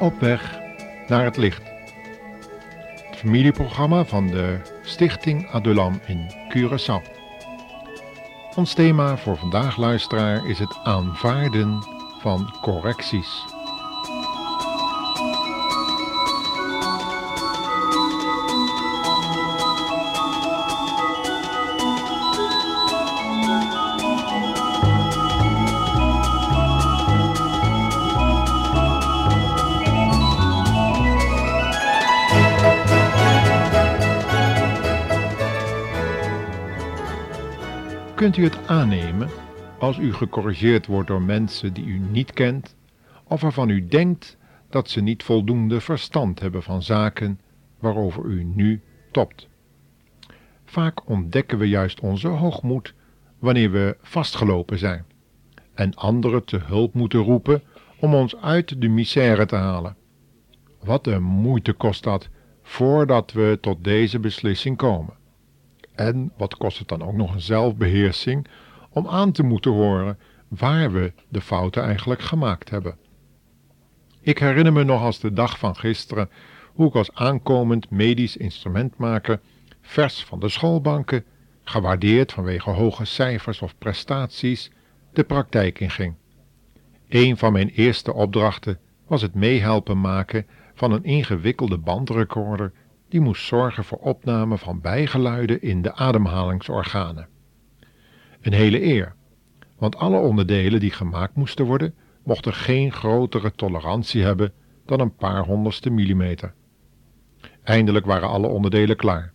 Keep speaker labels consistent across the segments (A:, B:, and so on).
A: Op weg naar het licht. Het familieprogramma van de Stichting Adulam in Curaçao. Ons thema voor vandaag, luisteraar, is het aanvaarden van correcties. Kunt u het aannemen als u gecorrigeerd wordt door mensen die u niet kent of waarvan u denkt dat ze niet voldoende verstand hebben van zaken waarover u nu topt? Vaak ontdekken we juist onze hoogmoed wanneer we vastgelopen zijn en anderen te hulp moeten roepen om ons uit de misère te halen. Wat een moeite kost dat voordat we tot deze beslissing komen. En wat kost het dan ook nog een zelfbeheersing om aan te moeten horen waar we de fouten eigenlijk gemaakt hebben. Ik herinner me nog als de dag van gisteren hoe ik als aankomend medisch instrumentmaker vers van de schoolbanken, gewaardeerd vanwege hoge cijfers of prestaties, de praktijk inging. Een van mijn eerste opdrachten was het meehelpen maken van een ingewikkelde bandrecorder die moest zorgen voor opname van bijgeluiden in de ademhalingsorganen. Een hele eer, want alle onderdelen die gemaakt moesten worden, mochten geen grotere tolerantie hebben dan een paar honderdste millimeter. Eindelijk waren alle onderdelen klaar.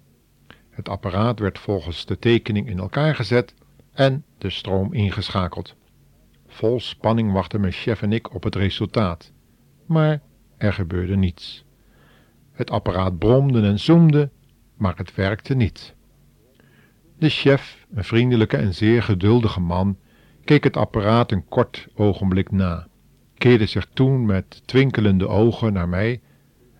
A: Het apparaat werd volgens de tekening in elkaar gezet en de stroom ingeschakeld. Vol spanning wachten mijn chef en ik op het resultaat, maar er gebeurde niets. Het apparaat bromde en zoemde, maar het werkte niet. De chef, een vriendelijke en zeer geduldige man, keek het apparaat een kort ogenblik na, keerde zich toen met twinkelende ogen naar mij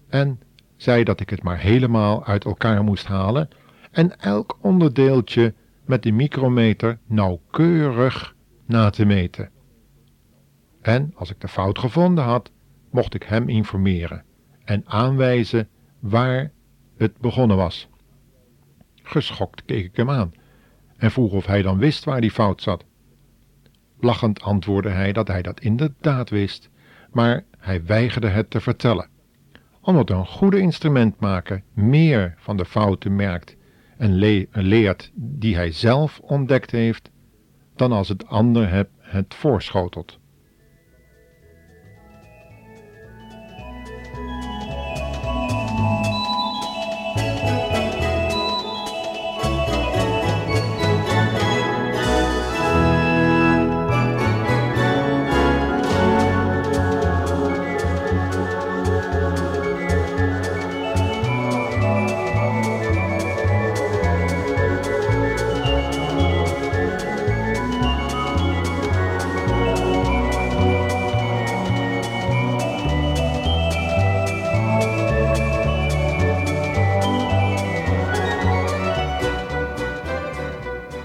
A: en zei dat ik het maar helemaal uit elkaar moest halen en elk onderdeeltje met de micrometer nauwkeurig na te meten. En als ik de fout gevonden had, mocht ik hem informeren en aanwijzen waar het begonnen was. Geschokt keek ik hem aan en vroeg of hij dan wist waar die fout zat. Lachend antwoordde hij dat hij dat inderdaad wist, maar hij weigerde het te vertellen, omdat een goede instrumentmaker meer van de fouten merkt en leert die hij zelf ontdekt heeft, dan als het ander het voorschotelt.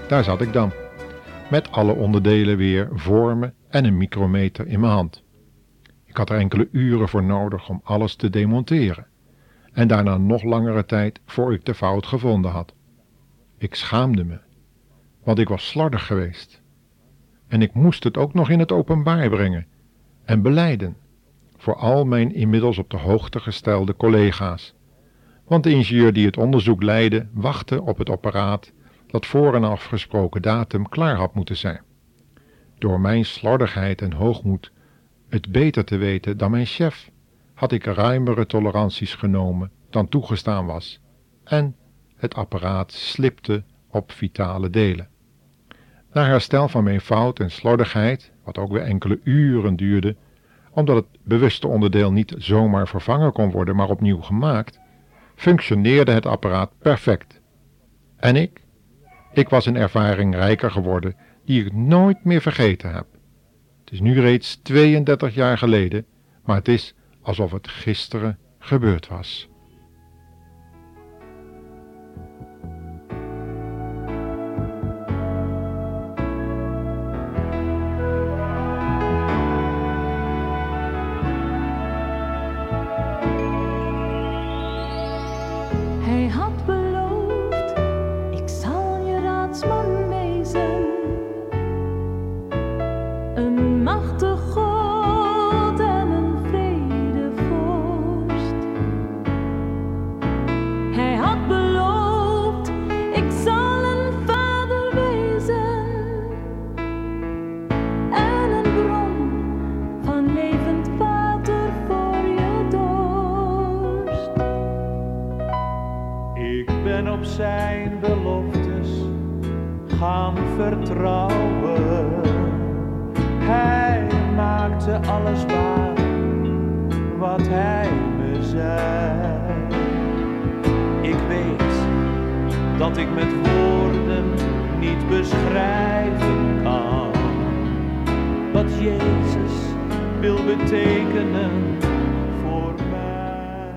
A: Daar zat ik dan, met alle onderdelen weer voor me en een micrometer in mijn hand. Ik had er enkele uren voor nodig om alles te demonteren, en daarna nog langere tijd voor ik de fout gevonden had. Ik schaamde me, want ik was slordig geweest. En ik moest het ook nog in het openbaar brengen en beleiden voor al mijn inmiddels op de hoogte gestelde collega's. Want de ingenieur die het onderzoek leidde, wachtte op het apparaat dat voor een afgesproken datum klaar had moeten zijn. Door mijn slordigheid en hoogmoed het beter te weten dan mijn chef, had ik ruimere toleranties genomen dan toegestaan was, en het apparaat slipte op vitale delen. Na herstel van mijn fout en slordigheid, wat ook weer enkele uren duurde, omdat het bewuste onderdeel niet zomaar vervangen kon worden, maar opnieuw gemaakt, functioneerde het apparaat perfect. En ik, ik was een ervaring rijker geworden die ik nooit meer vergeten heb. Het is nu reeds 32 jaar geleden, maar het is alsof het gisteren gebeurd was.
B: Ik weet dat ik met woorden niet beschrijven kan wat Jezus wil betekenen voor mij.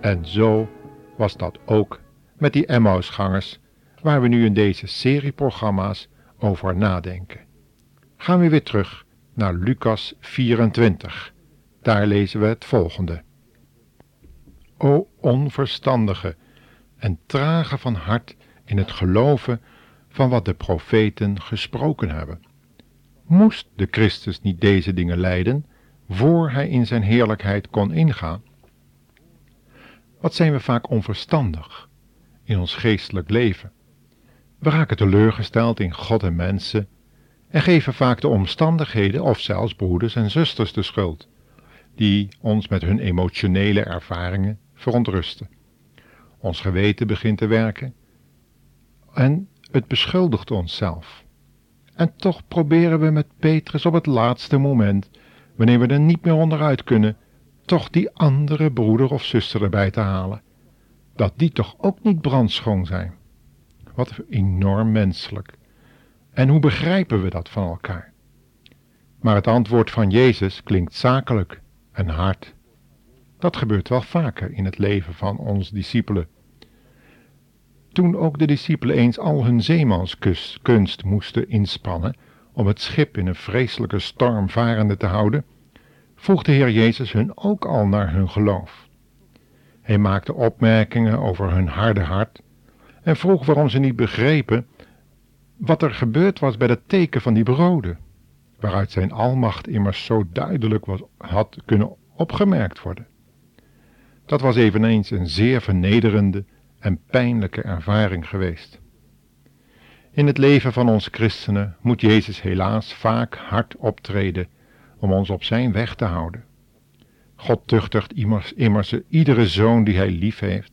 A: En zo was dat ook met die Emmausgangers, waar we nu in deze serie programma's over nadenken. Gaan we weer terug naar Lucas 24. Daar lezen we het volgende. O onverstandige en trage van hart in het geloven van wat de profeten gesproken hebben. Moest de Christus niet deze dingen lijden, voor hij in zijn heerlijkheid kon ingaan? Wat zijn we vaak onverstandig in ons geestelijk leven? We raken teleurgesteld in God en mensen en geven vaak de omstandigheden of zelfs broeders en zusters de schuld, die ons met hun emotionele ervaringen verontrusten. Ons geweten begint te werken en het beschuldigt onszelf. En toch proberen we met Petrus op het laatste moment, wanneer we er niet meer onderuit kunnen, toch die andere broeder of zuster erbij te halen. Dat die toch ook niet brandschoon zijn. Wat enorm menselijk. En hoe begrijpen we dat van elkaar? Maar het antwoord van Jezus klinkt zakelijk en hard. Dat gebeurt wel vaker in het leven van ons discipelen. Toen ook de discipelen eens al hun zeemanskunst moesten inspannen om het schip in een vreselijke storm varende te houden, vroeg de Heer Jezus hun ook al naar hun geloof. Hij maakte opmerkingen over hun harde hart en vroeg waarom ze niet begrepen wat er gebeurd was bij het teken van die broden, waaruit zijn almacht immers zo duidelijk was, had kunnen opgemerkt worden. Dat was eveneens een zeer vernederende en pijnlijke ervaring geweest. In het leven van ons christenen moet Jezus helaas vaak hard optreden om ons op zijn weg te houden. God tuchtigt immers, iedere zoon die hij lief heeft.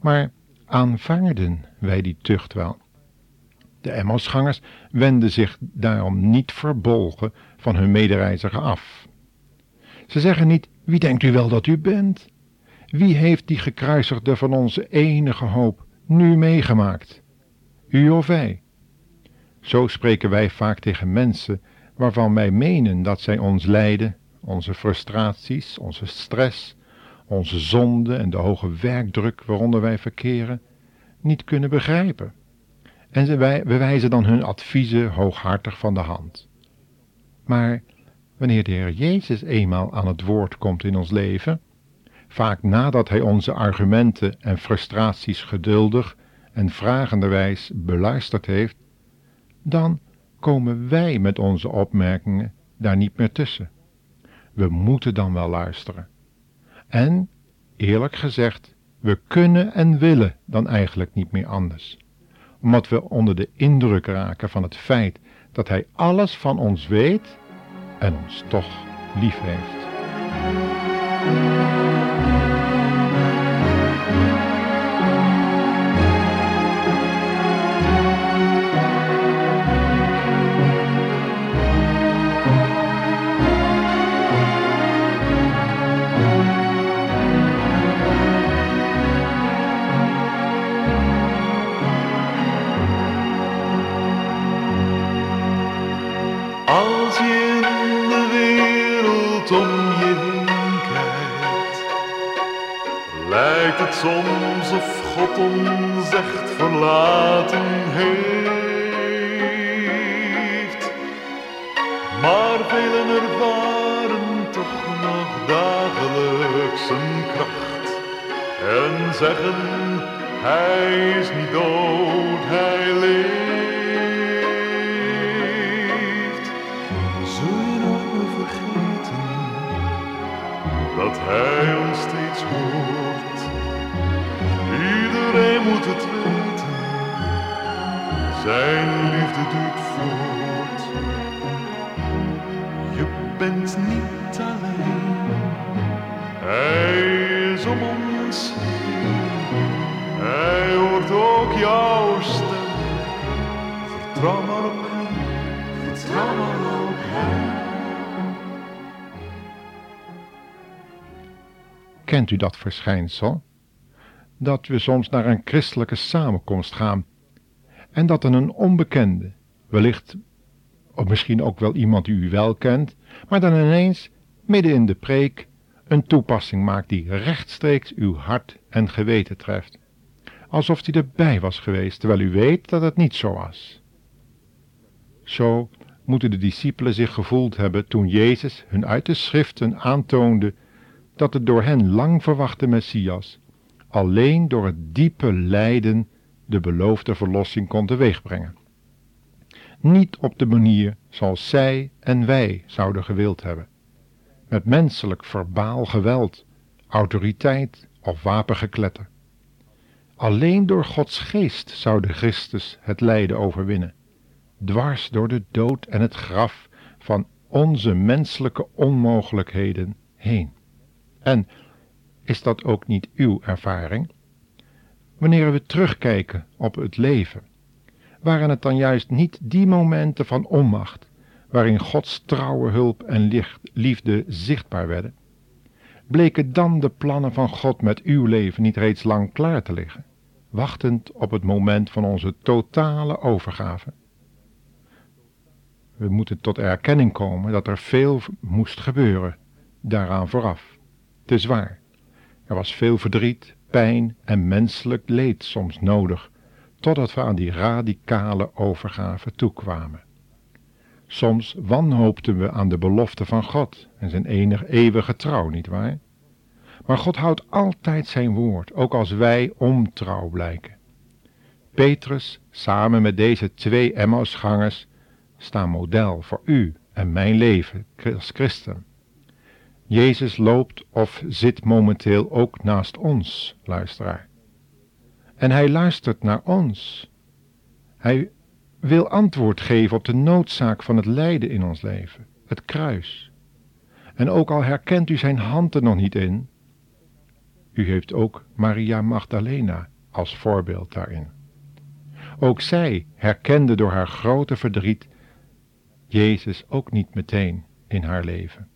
A: Maar aanvaarden wij die tucht wel? De Emmausgangers wenden zich daarom niet verbolgen van hun medereiziger af. Ze zeggen niet, wie denkt u wel dat u bent? Wie heeft die gekruisigde van onze enige hoop nu meegemaakt? U of wij? Zo spreken wij vaak tegen mensen waarvan wij menen dat zij ons lijden, onze frustraties, onze stress, onze zonde en de hoge werkdruk waaronder wij verkeren, niet kunnen begrijpen. En wij, wijzen dan hun adviezen hooghartig van de hand. Maar wanneer de Heer Jezus eenmaal aan het woord komt in ons leven, vaak nadat hij onze argumenten en frustraties geduldig en vragenderwijs beluisterd heeft, dan komen wij met onze opmerkingen daar niet meer tussen. We moeten dan wel luisteren. En, eerlijk gezegd, we kunnen en willen dan eigenlijk niet meer anders, omdat we onder de indruk raken van het feit dat Hij alles van ons weet en ons toch lief heeft.
C: Soms of God ons echt verlaten heeft. Maar velen ervaren toch nog dagelijks een kracht en zeggen hij is niet dood, hij leeft. Zul meer vergeten dat hij ons steeds hoort Iedereen moet het weten, zijn liefde duurt voort. Je bent niet alleen, hij is om ons. Hij hoort jouw stem. Vertrouw maar op hem, vertrouw maar op hem.
A: Kent u dat verschijnsel? Dat we soms naar een christelijke samenkomst gaan en dat er een onbekende, wellicht of misschien ook wel iemand die u wel kent, maar dan ineens, midden in de preek, een toepassing maakt die rechtstreeks uw hart en geweten treft. Alsof hij erbij was geweest, terwijl u weet dat het niet zo was. Zo moeten de discipelen zich gevoeld hebben toen Jezus hun uit de schriften aantoonde dat de door hen lang verwachte Messias alleen door het diepe lijden de beloofde verlossing kon teweegbrengen. Niet op de manier zoals zij en wij zouden gewild hebben, met menselijk verbaal geweld, autoriteit of wapengekletter. Alleen door Gods geest zou de Christus het lijden overwinnen, dwars door de dood en het graf van onze menselijke onmogelijkheden heen. En is dat ook niet uw ervaring? Wanneer we terugkijken op het leven, waren het dan juist niet die momenten van onmacht, waarin Gods trouwe hulp en liefde zichtbaar werden? Bleken dan de plannen van God met uw leven niet reeds lang klaar te liggen, wachtend op het moment van onze totale overgave? We moeten tot erkenning komen dat er veel moest gebeuren daaraan vooraf. Het is waar. Er was veel verdriet, pijn en menselijk leed soms nodig, totdat we aan die radicale overgave toekwamen. Soms wanhoopten we aan de belofte van God en zijn enig eeuwige trouw, nietwaar? Maar God houdt altijd zijn woord, ook als wij ontrouw blijken. Petrus, samen met deze twee Emmausgangers, staan model voor u en mijn leven als christen. Jezus loopt of zit momenteel ook naast ons, luisteraar. En hij luistert naar ons. Hij wil antwoord geven op de noodzaak van het lijden in ons leven, het kruis. En ook al herkent u zijn hand er nog niet in, u heeft ook Maria Magdalena als voorbeeld daarin. Ook zij herkende door haar grote verdriet Jezus ook niet meteen in haar leven.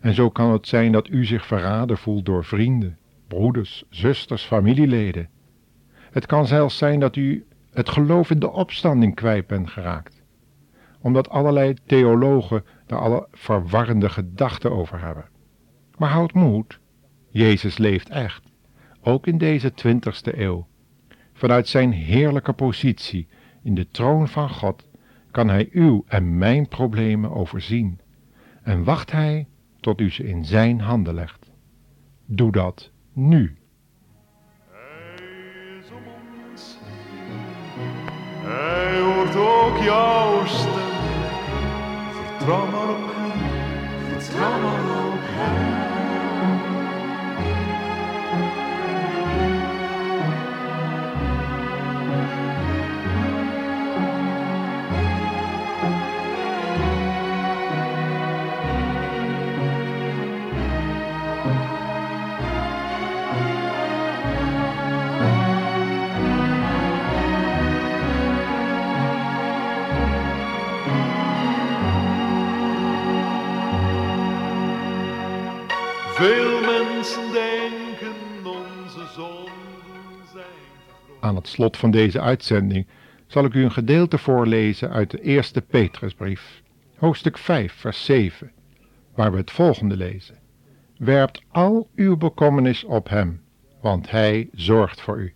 A: En zo kan het zijn dat u zich verraden voelt door vrienden, broeders, zusters, familieleden. Het kan zelfs zijn dat u het geloof in de opstanding kwijt bent geraakt, omdat allerlei theologen daar alle verwarrende gedachten over hebben. Maar houd moed, Jezus leeft echt, ook in deze twintigste eeuw. Vanuit zijn heerlijke positie in de troon van God kan hij uw en mijn problemen overzien en wacht hij tot u ze in zijn handen legt. Doe dat nu.
C: Hij is om ons Hij hoort ook jouw stem. Vertrouw maar op hem, vertrouw maar op denken onze zonden zijn.
A: Aan het slot van deze uitzending zal ik u een gedeelte voorlezen uit de eerste Petrusbrief, hoofdstuk 5, vers 7, waar we het volgende lezen. Werpt al uw bekommernis op hem, want hij zorgt voor u.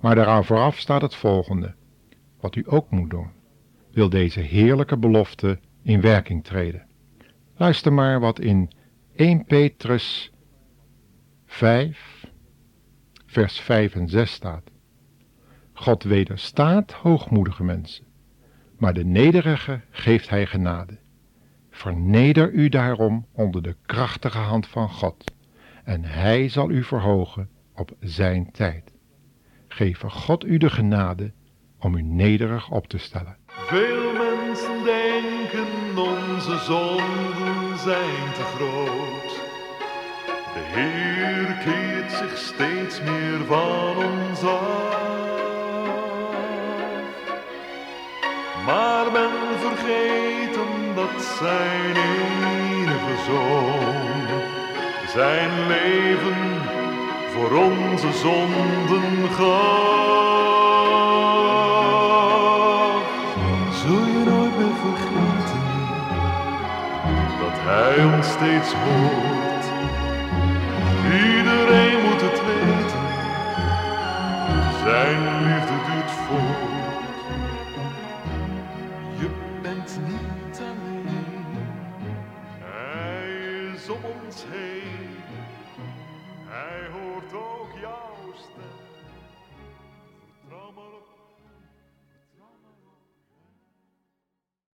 A: Maar daaraan vooraf staat het volgende, wat u ook moet doen, wil deze heerlijke belofte in werking treden. Luister maar wat in 1 Petrus 5, vers 5 en 6 staat. God wederstaat hoogmoedige mensen, maar de nederige geeft hij genade. Verneder u daarom onder de krachtige hand van God, en hij zal u verhogen op zijn tijd. Geef God u de genade om u nederig op te stellen.
C: Veel mensen denken onze zonden zijn te groot. De Heer keert zich steeds meer van ons af. Maar men vergeten dat zijn enige zoon zijn leven voor onze zonden gaf. Zul je nooit meer vergeten dat hij ons steeds hoort eens. Hij hoort ook jouw stem. Vertrouw